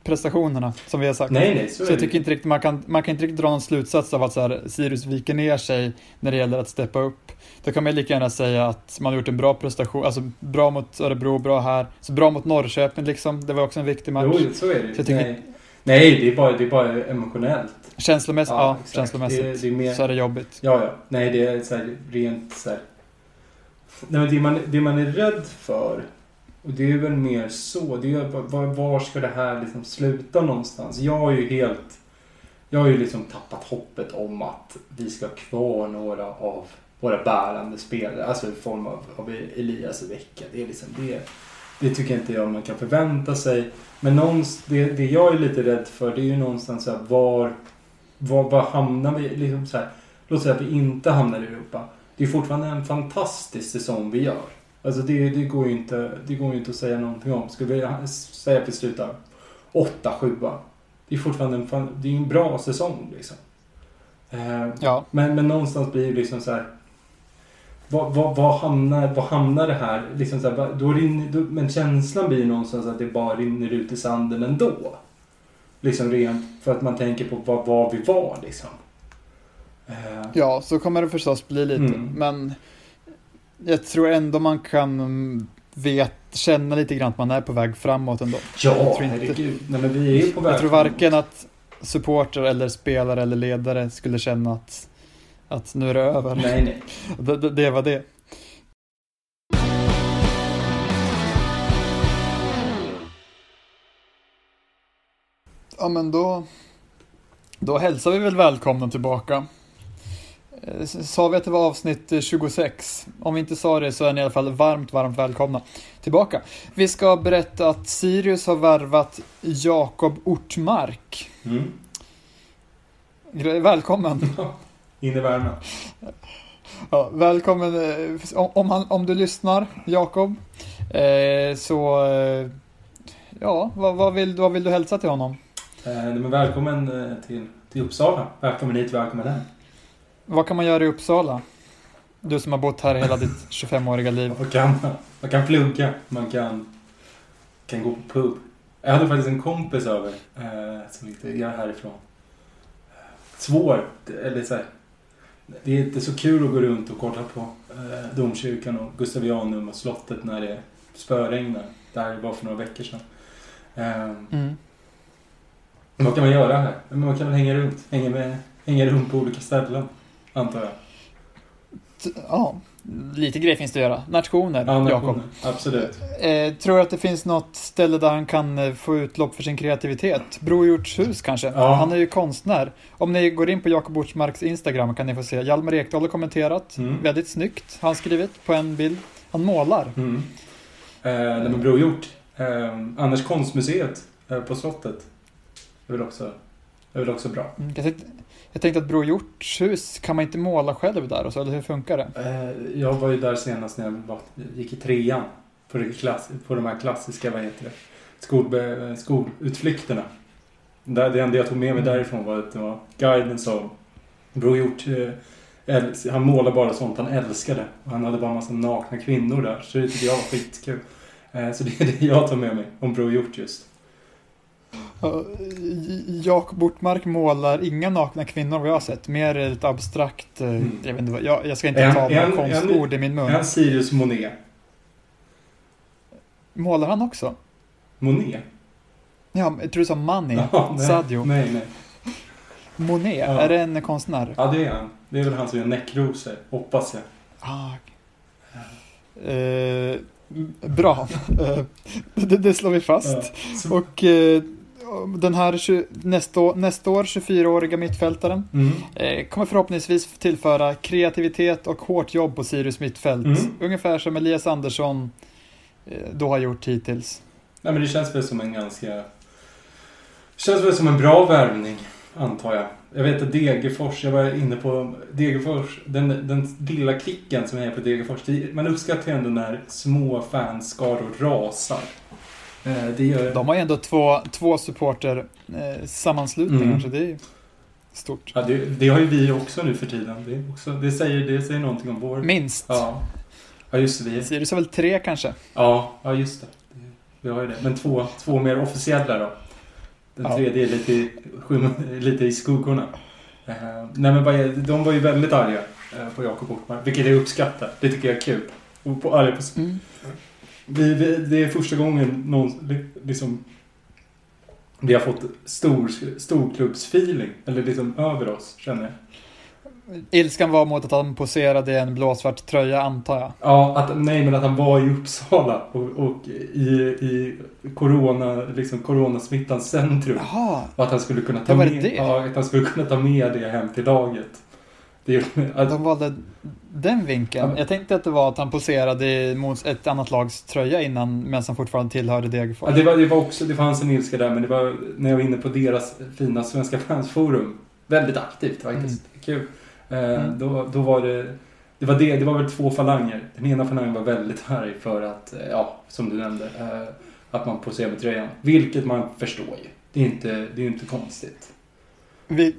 S2: prestationerna som vi har sagt.
S1: Nej, nej, så,
S2: så jag tycker inte riktigt man kan, man kan inte riktigt dra någon slutsats av att så här, Sirius viker ner sig när det gäller att steppa upp. Då kan man lika gärna säga att man har gjort en bra prestation, alltså bra mot Örebro, bra här, så bra mot Norrköping liksom. Det var också en viktig match.
S1: Jo, så är det. Så tycker, nej. nej, det är bara, det är bara emotionellt.
S2: Känslomässigt, ja, ja känslomässigt det, det är mer, så är det jobbigt.
S1: Ja, ja. Nej, det är så här, rent så här. Nej, men det man, det man är rädd för och det är väl mer så. Det är, var, var ska det här liksom sluta någonstans? Jag har ju helt... Jag har ju liksom tappat hoppet om att vi ska ha kvar några av våra bärande spelare. Alltså i form av, av Elias och Vecka. Det är liksom det. Det tycker inte jag man kan förvänta sig. Men någonstans, det, det jag är lite rädd för det är ju någonstans så här, var, var, var hamnar vi? Liksom så här, låt säga att vi inte hamnar i Europa. Det är fortfarande en fantastisk säsong vi gör. Alltså det, det, går ju inte, det går inte att säga någonting om. Ska vi säga att vi slutar 8-7 Det är fortfarande en, det är en bra säsong liksom. Eh,
S2: ja.
S1: men, men någonstans blir det liksom så här. Vad, vad, vad, hamnar, vad hamnar det här? Liksom så här, då rinner, då, men känslan blir någonstans att det bara rinner ut i sanden ändå. Liksom rent för att man tänker på vad, vad vi var liksom.
S2: Eh. Ja, så kommer det förstås bli lite. Mm. Men jag tror ändå man kan vet, känna lite grann att man är på väg framåt ändå.
S1: Ja, herregud. Nej, men vi är på väg
S2: Jag tror varken att supporter eller spelare eller ledare skulle känna att, att nu är det över.
S1: Nej, nej. <laughs>
S2: det, det, det var det. Ja men då, då hälsar vi väl välkomna tillbaka. Eh, sa vi att det var avsnitt 26? Om vi inte sa det så är ni i alla fall varmt, varmt välkomna tillbaka. Vi ska berätta att Sirius har värvat Jakob Ortmark. Mm. Välkommen! <laughs>
S1: In i värmen.
S2: Ja, välkommen eh, om, han, om du lyssnar, Jakob. Eh, så, eh, ja, vad, vad, vill, vad vill du hälsa till honom?
S1: Eh, men välkommen till, till Uppsala. Välkommen hit, välkommen hem.
S2: Vad kan man göra i Uppsala? Du som har bott här hela ditt <laughs> 25-åriga liv.
S1: Man kan, man kan plugga, man kan, kan gå på pub. Jag hade faktiskt en kompis över eh, som inte är härifrån. Svår, eller så här, Det är inte så kul att gå runt och kolla på eh, domkyrkan och Gustavianum och slottet när det spöregnar. Där var för några veckor sedan. Eh, mm. Vad kan man göra här? Man kan väl hänga runt, hänga, med, hänga runt på olika ställen antar jag.
S2: Ja, lite grejer finns det att göra. Nationer,
S1: ja, Jakob. Absolut.
S2: Eh, tror du att det finns något ställe där han kan eh, få utlopp för sin kreativitet? Brohjortshus kanske? Ja. Han är ju konstnär. Om ni går in på Jakob Ortsmarks Instagram kan ni få se. Hjalmar Ekdal har kommenterat. Mm. Väldigt snyggt har han skrivit på en bild. Han målar.
S1: Mm. Eh, nej men. Eh, Anders konstmuseet eh, på slottet. Det är väl också, är väl också bra.
S2: Mm, jag, tänkte, jag tänkte att Bror Hjorts kan man inte måla själv där och så, eller hur funkar det?
S1: Eh, jag var ju där senast när jag var, gick i trean. På, det klass, på de här klassiska, vad heter det, Skol, skolutflykterna. Det, det enda jag tog med mig mm. därifrån var att det var guiden som Bror Hjort eh, han målade bara sånt han älskade. Och han hade bara en massa nakna kvinnor där. Så det tyckte jag var skitkul. Eh, så det är det jag tar med mig om Bror Hjort just.
S2: Jakob Ortmark målar inga nakna kvinnor vad jag har sett. Mer lite abstrakt. Eh, mm. Jag, vet inte, jag, jag ska inte en, ta några konstord i min mun.
S1: En Sirius Monet.
S2: Målar han också?
S1: Monet?
S2: Ja, jag tror du sa Mani. Ja, nej, Sadio.
S1: Nej, nej.
S2: Monet, ja. är det en konstnär?
S1: Ja, det är han. Det är väl han som gör näckrosor, hoppas jag.
S2: Ah. Eh, bra. <laughs> Eh, det, det, slår vi fast. Ja. Och eh, den här nästa, år, nästa år 24-åriga mittfältaren mm. eh, kommer förhoppningsvis tillföra kreativitet och hårt jobb på Sirius mittfält. Mm. Ungefär som Elias Andersson eh, då har gjort hittills.
S1: Nej, men det känns väl som en ganska... Känns väl som en bra värvning, antar jag. Jag vet att Degerfors, jag var inne på Degerfors, den, den lilla klicken som är på Degerfors. Man uppskattar ju ändå när små fanskaror rasar.
S2: Eh, det gör... De har ju ändå två, två supporter eh, sammanslutningar. Mm. Så det är... stort.
S1: Ja, det, det har ju vi också nu för tiden. Det, också, det, säger, det säger någonting om vår...
S2: Minst.
S1: Ja, ja just det. Vi,
S2: Sirius har väl tre kanske?
S1: ja, ja, just det. Det- Vi har ju det. Men två, två mer officiella då. Den
S2: Ja.
S1: tredje är lite, i- lite i skuggorna. Eh, nej men är, de var ju väldigt arga på Jakob Ortmark, vilket jag uppskattar. Det tycker jag är kul. Och på, arga på,
S2: Mm.
S1: Vi, vi, det är första gången någon, li- liksom, vi har fått stor, storklubbsfeeling. Eller liksom över oss, känner jag.
S2: Ilskan var mot att han poserade i en blåsvart tröja antar jag.
S1: Ja, att, nej men att han var i Uppsala och, och i, i corona, liksom coronasmittans centrum.
S2: Jaha,
S1: Och att han skulle kunna ta med,
S2: det?
S1: Ja, att han skulle kunna ta med det hem till laget. Att,
S2: de valde den vinkeln.
S1: Ja.
S2: Jag tänkte att det var att han poserade i- mot ett annat lags tröja innan, medan han fortfarande tillhörde
S1: ja,
S2: Degerfors.
S1: det, var, det var också, det fanns en ilska där men det var när jag var inne på deras fina Svenska fansforum. Väldigt aktivt faktiskt. Kul. Eh,
S2: Mm.
S1: då, då var det, det var det, det var väl två falanger. Den ena falangen var väldigt arg för att, eh, ja, som du nämnde, eh, att man poserar med tröjan. Vilket man förstår ju. Det är inte, det är ju inte konstigt.
S2: Vi,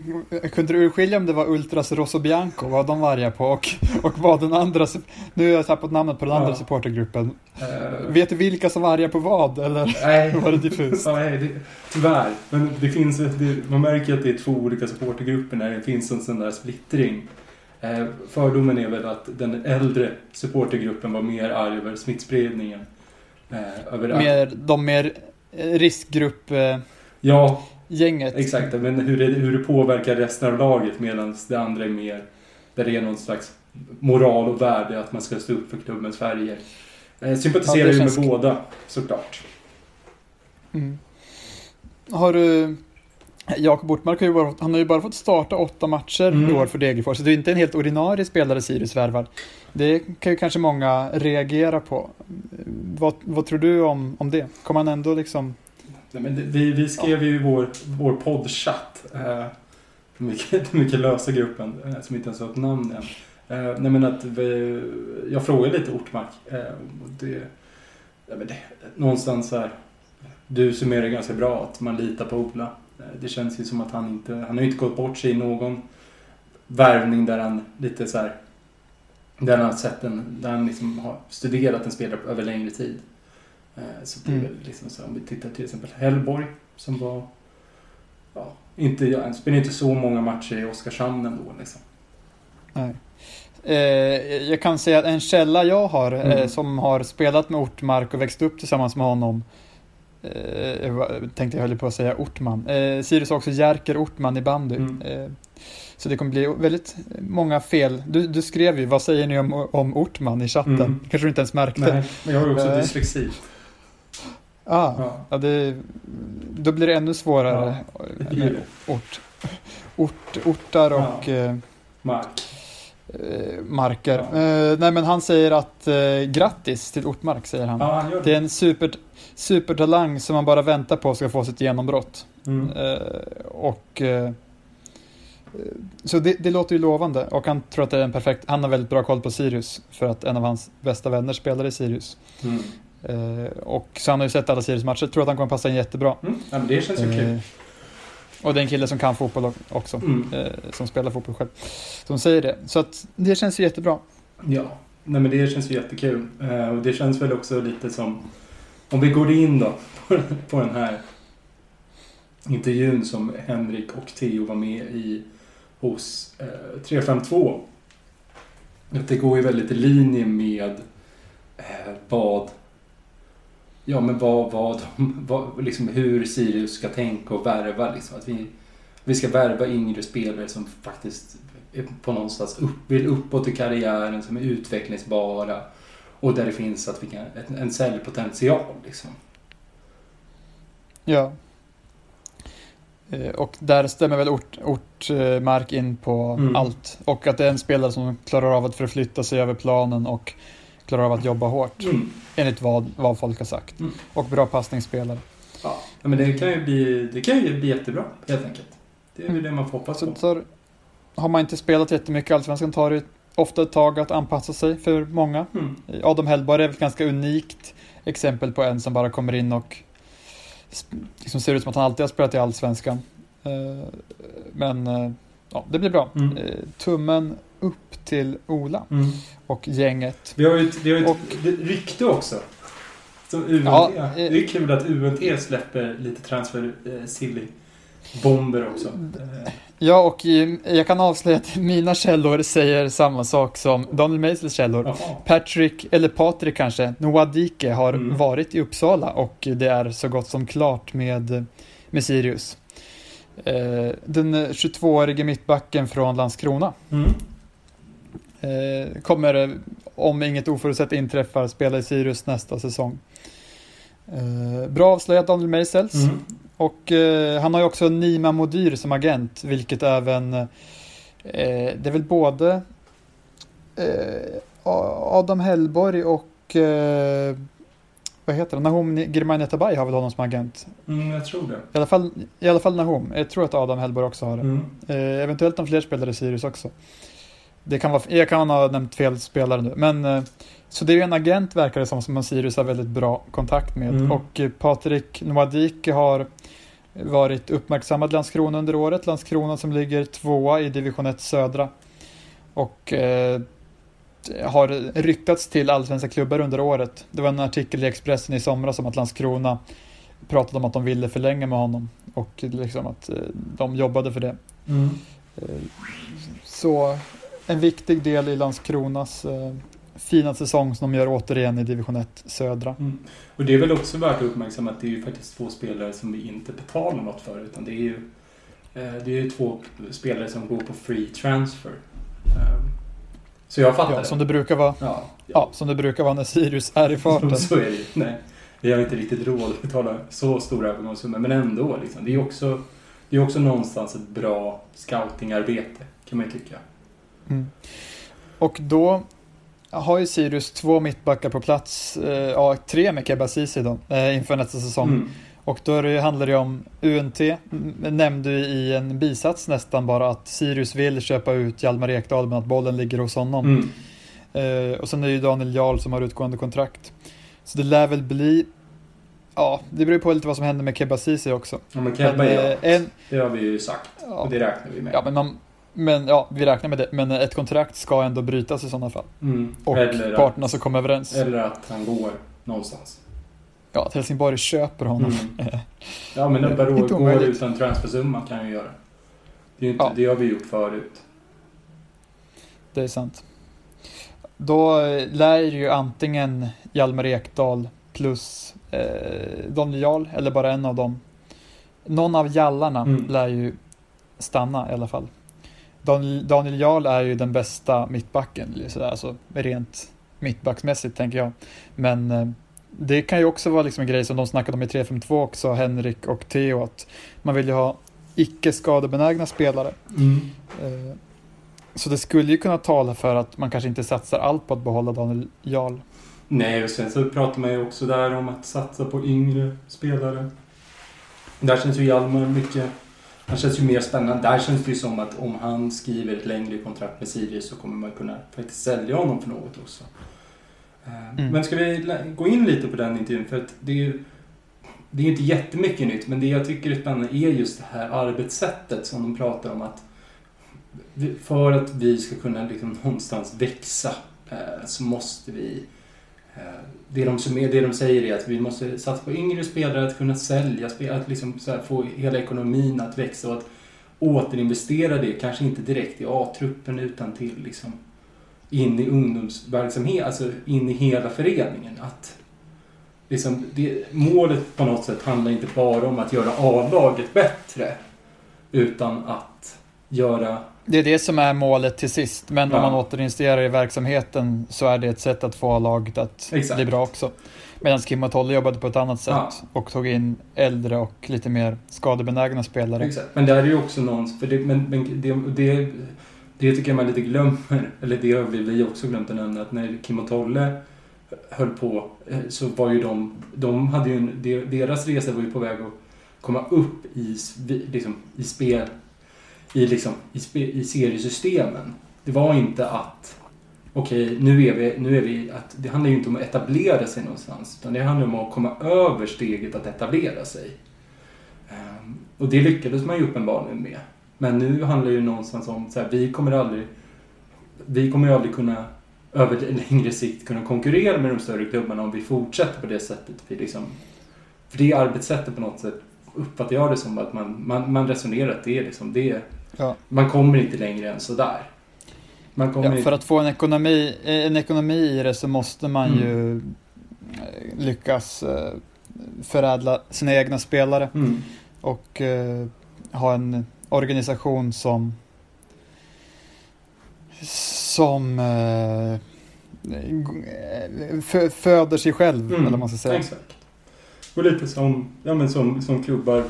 S2: kunde du urskilja om det var Ultras Rosso Bianco, vad de var arga på och, och vad den andra, nu har jag tappat namnet på den andra
S1: Ja.
S2: supportergruppen.
S1: Eh,
S2: Vet du vilka som var arga på vad eller
S1: nej, <laughs>
S2: var det diffust?
S1: Ja, nej, det, tyvärr. Men det finns, det, man märker att det är två olika supportergrupper när det finns en sån där splittring. Eh, fördomen är väl att den äldre supportergruppen var mer arg över smittspridningen. Eh, över
S2: Mer, de mer eh, riskgrupp-gänget.
S1: Ja, exakt. Men hur det, hur det påverkar resten av laget medan det andra är mer där det är någon slags moral och värde att man ska stå upp för klubbens färger. Eh, sympatiserar
S2: Ja,
S1: ju med
S2: känns-
S1: båda såklart.
S2: Mm. Har du... Jakob Ortmark har ju bara, han har ju bara fått starta åtta matcher
S1: Mm.
S2: i år för Degerfors, så det är inte en helt ordinarie spelare Sirius värvar. Det kan ju kanske många reagera på. Vad, vad tror du om, om det? Kommer han ändå liksom...
S1: Nej, men det, vi, vi skrev ju i vår, vår poddchatt, eh, mycket, <laughs> mycket lösa gruppen, eh, som inte ens har ett namn än. Eh, nej, men att vi, jag frågade lite Ortmark. Eh, det, nej, men det, någonstans här, du summerar ganska bra att man litar på Ola. Det känns ju som att han inte, han har ju inte gått bort sig i någon värvning där han lite så här, där han har sett en, där han liksom har studerat en spelare över längre tid. Eh, Så det är
S2: Mm.
S1: väl liksom så om vi tittar till exempel Hellborg som var ja, inte, ja, han spelade inte så många matcher i Oskarshamn ändå liksom.
S2: Nej. Eh, jag kan säga att en källa jag har eh,
S1: Mm.
S2: som har spelat med Ortmark och växt upp tillsammans med honom eh, jag tänkte jag höll på att säga Ortman. Eh, Sirius har också Jerker Ortman i bandy.
S1: Mm.
S2: Eh, så det kommer bli väldigt många fel. Du, du skrev ju, vad säger ni om, om Ortman i chatten?
S1: Mm.
S2: Kanske du inte ens märkte?
S1: Nej, men jag har också dyslexi.
S2: Ah,
S1: Ja.
S2: ja, det, då blir det ännu svårare
S1: det
S2: med ort, ort, ortar och eh,
S1: Mark.
S2: eh, marker.
S1: Ja.
S2: Eh, nej men han säger att eh, grattis till Ortmark säger han.
S1: Ja, han
S2: Det
S1: det.
S2: är en super, supertalang som man bara väntar på ska få sitt genombrott.
S1: Mm.
S2: Eh, och eh, så det, det låter ju lovande och han tror att det är en perfekt, han har väldigt bra koll på Sirius för att en av hans bästa vänner spelar i Sirius.
S1: Mm.
S2: Eh, och så han har ju sett alla Sirius matcher, tror att han kommer passa in jättebra.
S1: Mm. Ja, men det känns ju kul.
S2: Eh, och det är en kille som kan fotboll också,
S1: Mm.
S2: eh, som spelar fotboll själv. Som säger det. Så att det känns ju jättebra.
S1: Ja, nej men det känns ju jättekul. Och det känns väl också lite som, om vi går in då på, på den här intervjun som Henrik och Theo var med i hos eh, 352. Att det går ju väldigt i linje med eh, vad Ja men vad, vad, de, vad liksom hur Sirius ska tänka och värva liksom. Att vi, vi ska värva yngre spelare som faktiskt är på någonstans upp, vill uppåt i karriären, som är utvecklingsbara. Och där det finns att vi kan, en, en säljpotential liksom.
S2: Ja. Eh, Och där stämmer väl ort, Ortmark in på
S1: Mm.
S2: allt. Och att det är en spelare som klarar av att förflytta sig över planen och klarar av att jobba hårt.
S1: Mm.
S2: Enligt vad, vad folk har sagt.
S1: Mm.
S2: Och bra passningsspelare.
S1: Ja, men det kan ju bli, det kan ju bli jättebra helt enkelt. Det är ju
S2: Mm.
S1: det man får hoppas
S2: Så
S1: på.
S2: tar, har man inte spelat jättemycket i Allsvenskan tar det ofta ett tag att anpassa sig för många.
S1: Mm.
S2: Adam Hellborg är väl ett ganska unikt exempel på en som bara kommer in och liksom ser ut som att han alltid har spelat i Allsvenskan. Eh, men eh, ja, det blir bra.
S1: Mm.
S2: Eh, tummen upp till Ola
S1: Mm.
S2: och gänget.
S1: Vi har ju ett, vi har ett
S2: Och-
S1: rykte också. Som UNT.
S2: Ja, eh-
S1: det är kul att UNT släpper lite transfer eh, silly bomber också. Eh,
S2: Ja, och eh, jag kan avslöja att mina källor säger samma sak som Daniel Meisels källor.
S1: jaha.
S2: Patrick, eller Patrik kanske, Noadike har
S1: Mm.
S2: varit i Uppsala och det är så gott som klart med, med Sirius. Eh, den 22-årige mittbacken från Landskrona
S1: Mm.
S2: Eh, kommer, om inget oförutsett inträffar, spela i Sirius nästa säsong. Eh, bra avslöjat Daniel Meisels.
S1: Mm.
S2: Och eh, han har ju också Nima Modyr som agent, vilket även, eh, det är väl både eh, Adam Hellborg och eh, vad heter det, Nahom Girmay Tabay har väl honom som agent.
S1: Mm, jag tror det.
S2: I alla fall, i alla fall Nahom, jag tror att Adam Hellborg också har det.
S1: Mm.
S2: Eventuellt om fler spelare i Sirius också. Det kan vara, jag kan ha nämnt fel spelare nu, men eh, så det är ju en agent verkar det som, som Sirius har väldigt bra kontakt med.
S1: Mm.
S2: Och eh, Patrik Noadike har varit uppmärksammad Landskrona under året. Landskrona som ligger tvåa i division 1 södra. Och eh, har ryktats till allsvenska klubbar under året. Det var en artikel i Expressen i somras om att Landskrona pratade om att de ville förlänga med honom. Och liksom att eh, de jobbade för det.
S1: Mm.
S2: Eh, Så en viktig del i Landskronas eh, fina säsong som de gör återigen i division 1 södra.
S1: Mm. Och det är väl också värt att uppmärksamma att det är ju faktiskt två spelare som vi inte betalar något för. Utan det är ju, eh, det är två spelare som går på free transfer. Eh, Så jag fattar
S2: Ja,
S1: det.
S2: som det brukar vara.
S1: Ja,
S2: Ja, som det brukar vara när Sirius är i farten. <laughs>
S1: Så är det ju. Nej. Vi har inte riktigt råd att betala så stora övergångssummor. Men ändå. Liksom. Det är ju också, det är också någonstans ett bra scoutingarbete. Kan man ju tycka.
S2: Mm. Och då har ju Sirius två mittbackar på plats, eh, ja tre med Keba Ceesay då, eh, inför nästa säsong.
S1: Mm.
S2: Och då det, handlar det om UNT, nämnde i en bisats nästan bara att Sirius vill köpa ut Hjalmar Ekdal men att bollen ligger hos honom.
S1: Mm.
S2: Eh, och sen är det ju Daniel Jarl som har utgående kontrakt. Så det lär väl bli, ja det beror ju på lite vad som händer med Keba Ceesay också.
S1: Ja, men Kebba är
S2: eh,
S1: ja.
S2: en,
S1: Det har vi ju sagt.
S2: ja,
S1: Och det räknar vi med.
S2: ja, men, man, men ja, vi räknar med det. Men ett kontrakt ska ändå brytas i sådana fall.
S1: Mm.
S2: Och
S1: eller,
S2: parterna
S1: att,
S2: ska komma överens.
S1: eller att han går någonstans.
S2: Ja, att Helsingborg köper honom.
S1: Mm. <laughs> Ja, men
S2: Eh,
S1: Barå går
S2: omöjligt.
S1: utan transfersumma kan ju göra. Det, är ju inte,
S2: Ja.
S1: det har vi gjort förut.
S2: Det är sant. Då eh, lär ju antingen Hjalmar Ekdal plus eh, Daniel Jarl, eller bara en av dem. Någon av jallarna
S1: Mm.
S2: lär ju stanna i alla fall. Daniel, Daniel Jarl är ju den bästa mittbacken, så- alltså rent mittbacksmässigt tänker jag. Men eh, det kan ju också vara liksom en grej som de snackade om i 352 också, Henrik och Theo, att man vill ju ha icke skadebenägna spelare. Eh, Så det skulle ju kunna tala för att man kanske inte satsar allt på att behålla Daniel Jarl.
S1: Nej, och sen så pratar man ju också där om att satsa på yngre spelare. Där känns ju Hjalmar mycket... Han känns ju mer spännande. Där känns det ju som att om han skriver ett längre kontrakt med Sirius så kommer man kunna faktiskt sälja honom för något också. Eh,
S2: Mm.
S1: Men ska vi gå in lite på den intervjun? För att det är ju... Det är inte jättemycket nytt, men det jag tycker är spännande är just det här arbetssättet som de pratar om att för att vi ska kunna liksom någonstans växa eh, så måste vi Eh, det de, det de säger är att vi måste satsa på yngre spelare, att kunna sälja spelare, att liksom så här få hela ekonomin att växa och att återinvestera det, kanske inte direkt i A-truppen utan till liksom in i ungdomsverksamhet, alltså in i hela föreningen. Att liksom det, målet på något sätt handlar inte bara om att göra A-laget bättre utan att göra
S2: det är det som är målet till sist, men
S1: Ja.
S2: om man återinvesterar i verksamheten så är det ett sätt att få laget att
S1: Exakt.
S2: bli bra också. Medan Kim och Tolle jobbade på ett annat sätt
S1: Ja.
S2: och tog in äldre och lite mer skadebenägna spelare.
S1: Exakt. Men där är ju också någon... För det, men, men det, det, det tycker jag man lite glömmer. Eller det har vi, vi också glömt att nämna. Att när Kim och Tolle höll på eh, så var ju de... De hade ju en, de- deras resa var ju på väg att komma upp i, liksom, i spel... I, liksom, i, I seriesystemen. Det var inte att... Okej, nu är vi... Nu är vi att, det handlar ju inte om att etablera sig någonstans. Utan det handlar om att komma över steget att etablera sig. Um, och det lyckades man ju uppenbarligen med. Men nu handlar det ju någonstans om så här, vi kommer aldrig vi kommer ju aldrig kunna över <laughs> längre sikt kunna konkurrera med de större klubbarna om vi fortsätter på det sättet. Vi liksom, för det arbetssättet på något sätt uppfattar jag det som att man, man, man resonerar att det är liksom det.
S2: Ja.
S1: Man kommer inte längre än sådär. Man kommer
S2: Ja, för att få en ekonomi, en ekonomi i det så måste man
S1: Mm.
S2: ju eh, lyckas eh, förädla sina egna spelare
S1: Mm.
S2: och eh, ha en organisation som som eh, föder sig själv,
S1: Mm,
S2: eller vad man ska säga.
S1: Exakt. Och lite som, ja, men som, som klubbar.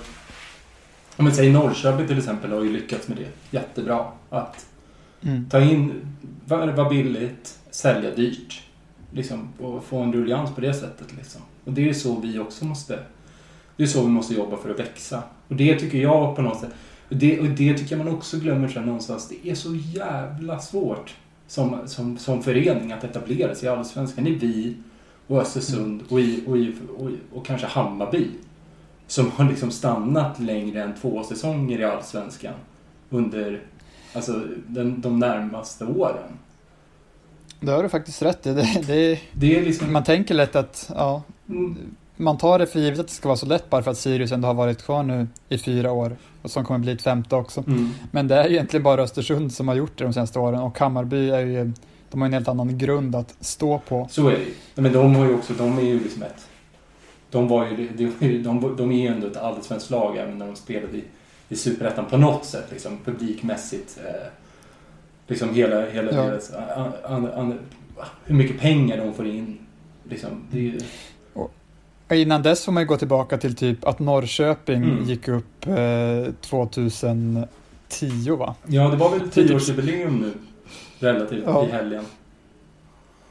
S1: Om man säger Norrköping till exempel har ju lyckats med det jättebra. Att
S2: Mm.
S1: ta in, värva billigt, sälja dyrt. Liksom, och få en ruljans på det sättet. Liksom. Och det är så vi också måste, det är så vi måste jobba för att växa. Och det tycker jag på något sätt, och det, och det tycker jag man också glömmer sen någonstans. Det är så jävla svårt som, som, som förening att etablera sig i Allsvenskan. Det är vi och Östersund och, i, och, i, och, i, och kanske Hammarby. Som har liksom stannat längre än två säsonger i Allsvenskan. Under alltså, den, de närmaste åren.
S2: Det har du faktiskt rätt i. Det, det,
S1: Det är liksom...
S2: man tänker lätt att ja,
S1: Mm,
S2: man tar det för givet att det ska vara så lätt bara för att Sirius ändå har varit kvar nu i fyra år och som kommer bli ett femte också.
S1: mm,
S2: Men det är ju egentligen bara Östersund som har gjort det de senaste åren och Hammarby är ju, de har en helt annan grund att stå på.
S1: så är det ju. Men de har ju också, de är ju liksom ett... De var ju, de, de, de, är ju ändå ett allsvenskt lag även när de spelade i, i Superettan på något sätt. Liksom, publikmässigt. Eh, liksom hela, hela
S2: Ja.
S1: deras... An, an, an, hur mycket pengar de får in. Liksom, ju...
S2: Innan dess får man ju gå tillbaka till typ att Norrköping
S1: Mm.
S2: gick upp eh, 2010 va?
S1: Ja, det var väl
S2: typ-
S1: tioårsjubileum nu. Relativt
S2: Ja.
S1: i helgen.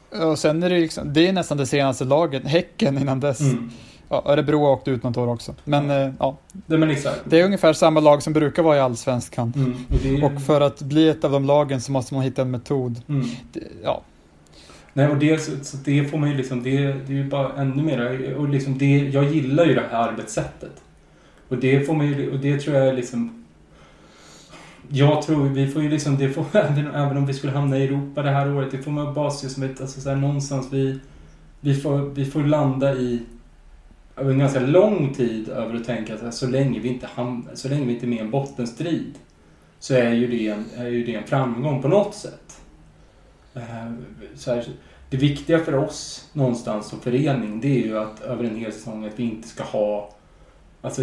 S2: Och sen är det liksom, det är nästan det senaste laget, Häcken innan dess.
S1: Mm.
S2: Ja, Örebro har åkt ut något år också. Men eh, ja,
S1: Det, men exakt.
S2: det är ungefär samma lag som brukar vara i Allsvenskan.
S1: Mm. Och, det
S2: Och för att bli ett av de lagen så måste man hitta en metod.
S1: mm.
S2: Det, ja,
S1: Nej, och det, så, det får man ju liksom, det, det är ju bara ännu mer, och liksom det, jag gillar ju det här arbetssättet. Och det får man ju, och det tror jag är liksom, jag tror, vi får ju liksom, det får, <laughs> även, även om vi skulle hamna i Europa det här året, det får man bara se som ett, alltså så här, någonstans vi, vi får, vi får landa i, över en ganska lång tid över att tänka att så länge vi inte hamnar, så länge vi inte är med i en bottenstrid, så är ju det en, är ju det en framgång på något sätt. Eh, så här, det viktiga för oss någonstans som förening det är ju att över en hel säsong att vi inte ska ha Alltså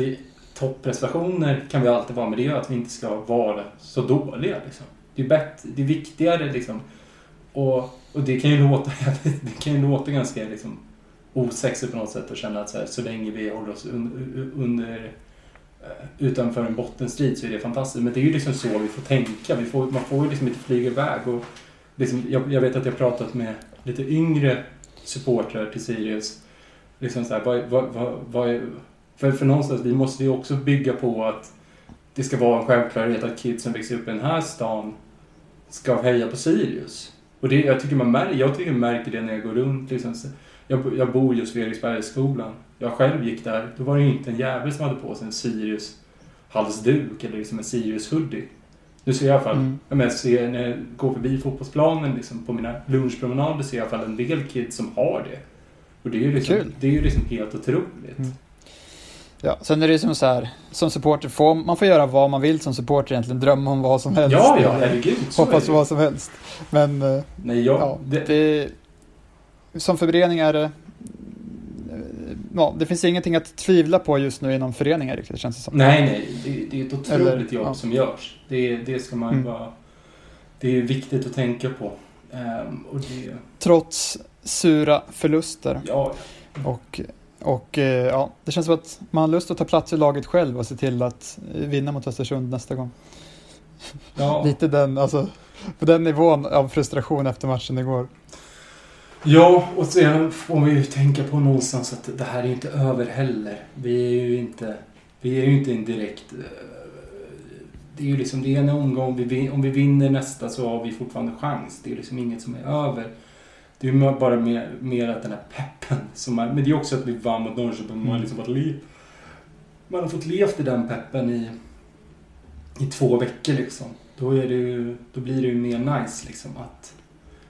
S1: topprestationer kan vi alltid vara men det gör att vi inte ska vara så dåliga liksom. Det är, bättre, det är viktigare liksom. Och, och det kan ju låta, <laughs> det kan ju låta ganska liksom osexigt på något sätt att känna att så, här, så länge vi håller oss un, under eh, utanför en bottenstrid så är det fantastiskt. Men det är ju liksom så vi får tänka. Vi får, man får ju liksom inte flyga iväg. Och liksom, jag, jag vet att jag pratat med lite yngre supportrar till Sirius. Liksom så här, vad, vad, vad, vad är, för, för någonstans, vi måste ju också bygga på att det ska vara en självklarhet att kids som växer upp i den här stan ska heja på Sirius. Och det, jag tycker man märker, jag tycker man märker det när jag går runt. Liksom. Jag, jag bor just vid Eriksbergsskolan. Jag själv gick där, då var det ju inte en jävel som hade på sig en Sirius halsduk eller liksom en Sirius hoodie. Nu ser jag i alla fall,
S2: Mm.
S1: men jag ser när jag går förbi fotbollsplanen liksom, på mina lunchpromenader ser jag i alla fall en del kids som har det. Och det är ju liksom,
S2: Kul.
S1: det är ju liksom helt otroligt.
S2: Mm. Ja, sen är det ju som så här, som supporter får man får göra vad man vill som supporter egentligen, drömma om vad som helst.
S1: Ja, ja, herregud.
S2: Hoppas på vad som helst. Men eh,
S1: Nej, jag,
S2: ja,
S1: det,
S2: det, som förening är det, ja, det finns ingenting att tvivla på just nu inom föreningar riktigt, känns det som.
S1: nej, nej. Det, det är ett otroligt
S2: Eller,
S1: jobb
S2: ja.
S1: som görs. Det, det ska man
S2: Mm.
S1: bara... Det är viktigt att tänka på. Ehm, och det...
S2: Trots sura förluster.
S1: Ja,
S2: Och, och eh, ja, det känns som att man har lust att ta plats i laget själv och se till att vinna mot Östersund nästa gång.
S1: ja. <laughs>
S2: Lite den, alltså, på den nivån av frustration efter matchen igår.
S1: Ja, och sen får vi ju tänka på någonstans att det här är ju inte över heller. Vi är ju inte, vi är ju inte en direkt... eh, Det är ju liksom, det är en omgång. Vi, om vi vinner nästa så har vi fortfarande chans. Det är liksom inget som är över. Det är ju bara mer, mer att den här peppen som är, Men det är också att vi vann mot Norrköping man har
S2: Mm.
S1: liksom varit li, man har fått levt i den peppen i, i två veckor liksom. Då, är det ju, då blir det ju mer nice liksom att...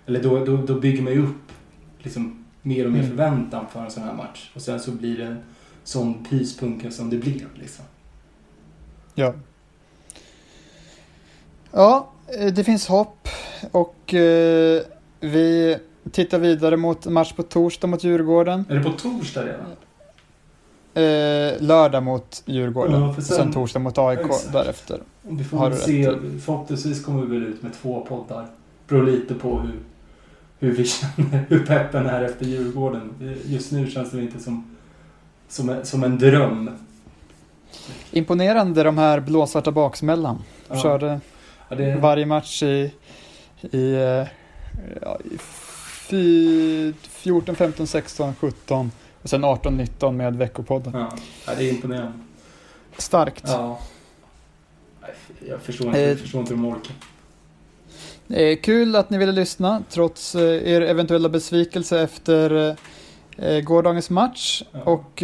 S1: Eller då, då, då bygger man ju upp liksom mer och mer
S2: Mm.
S1: förväntan för en sån här match. Och sen så blir det en sån pyspunka som det blev liksom.
S2: Ja. Ja, eh, det finns hopp och eh, vi tittar vidare mot match på torsdag mot Djurgården.
S1: Är det på torsdag redan?
S2: Eh, lördag mot Djurgården.
S1: Ja, för
S2: och
S1: sen-
S2: sen torsdag mot AIK
S1: Exakt.
S2: därefter.
S1: Vi får
S2: Har
S1: se.
S2: rätt
S1: Förhoppningsvis kommer vi väl ut med två poddar. Beror lite på hur, hur vi <laughs> känner, hur peppen är efter Djurgården. Just nu känns det inte som, som, en, som en dröm.
S2: Imponerande de här blåsvarta baksmällan.
S1: Ja.
S2: Körde
S1: Ja, det,
S2: varje match i, i, eh, ja, i fy- 14, 15, 16, 17 och sen 18, 19 med veckopodden.
S1: ja, ja, det är imponerande.
S2: Starkt.
S1: Ja. Jag förstår inte,
S2: Eh,
S1: jag förstår inte hur de orkar.
S2: Eh, kul att ni ville lyssna trots eh, er eventuella besvikelse efter eh, gårdagens match. Och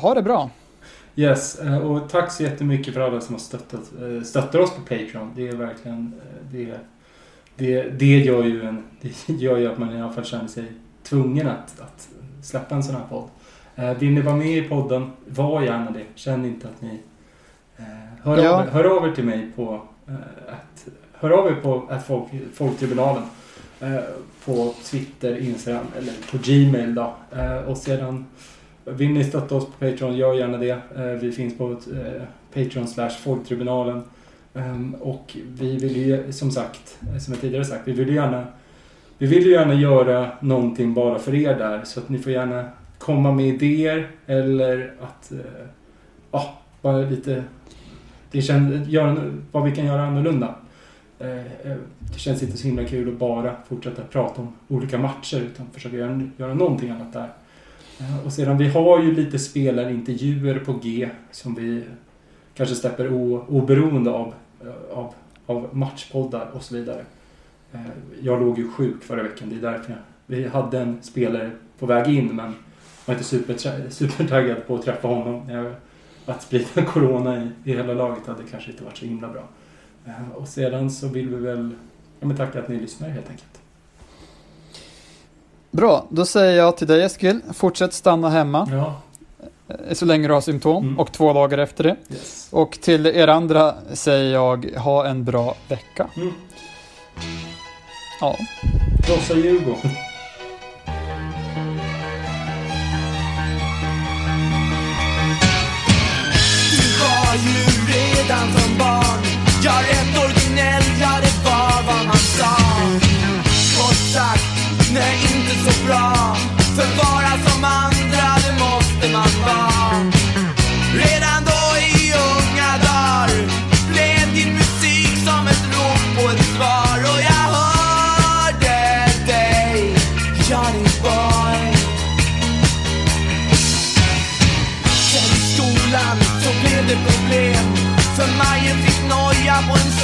S2: ha det bra.
S1: Yes, och tack så jättemycket för alla som har stöttat, stöttar oss på Patreon. Det är verkligen... Det, det, det, gör ju en, <laughs> det gör ju att man i alla fall känner sig tvungen att, att släppa en sån här podd. Vill ni vara med i podden, var gärna det. Känn inte att ni... Hör,
S2: Ja.
S1: av, hör av er till mig på... Att, hör av er på folk, Folktribunalen. eh, På Twitter, Instagram eller på Gmail då. Eh, Och sedan vill ni stötta oss på Patreon, gör gärna det. Eh, Vi finns på eh, Patreon slash Folktribunalen. Ehm, och vi vill ju, som sagt, eh, som jag tidigare sagt, vi vill ju gärna vi vill ju gärna göra någonting bara för er där. Så att ni får gärna komma med idéer eller att, eh, ja, bara lite, det känns, göra, vad vi kan göra annorlunda. Eh, eh, det känns inte så himla kul att bara fortsätta prata om olika matcher utan försöka göra, göra någonting annat där. Eh, och sedan, vi har ju lite spelarintervjuer på G som vi kanske släpper o, oberoende av, av, av matchpoddar och så vidare. Jag låg ju sjuk förra veckan, det är därför jag, vi hade en spelare på väg in men var inte super, supertaggad på att träffa honom. Att sprida <laughs> corona i, i hela laget hade kanske inte varit så himla bra. Eh, Och sedan så vill vi väl ja, men tacka att ni lyssnar helt enkelt.
S2: Bra, då säger jag till dig Eskil, fortsätt stanna hemma
S1: Ja,
S2: eh, så länge du har symptom
S1: Mm.
S2: och två dagar efter det.
S1: yes.
S2: Och till er andra säger jag, ha en bra vecka.
S1: Mm.
S2: Ja.
S1: Krossa Djurgården.
S3: Du var ju redan som barn jag rätt originell, ja det var vad man sa. Kort sagt, nej inte så bra. För vara som andra, det måste man vara. Redan noja på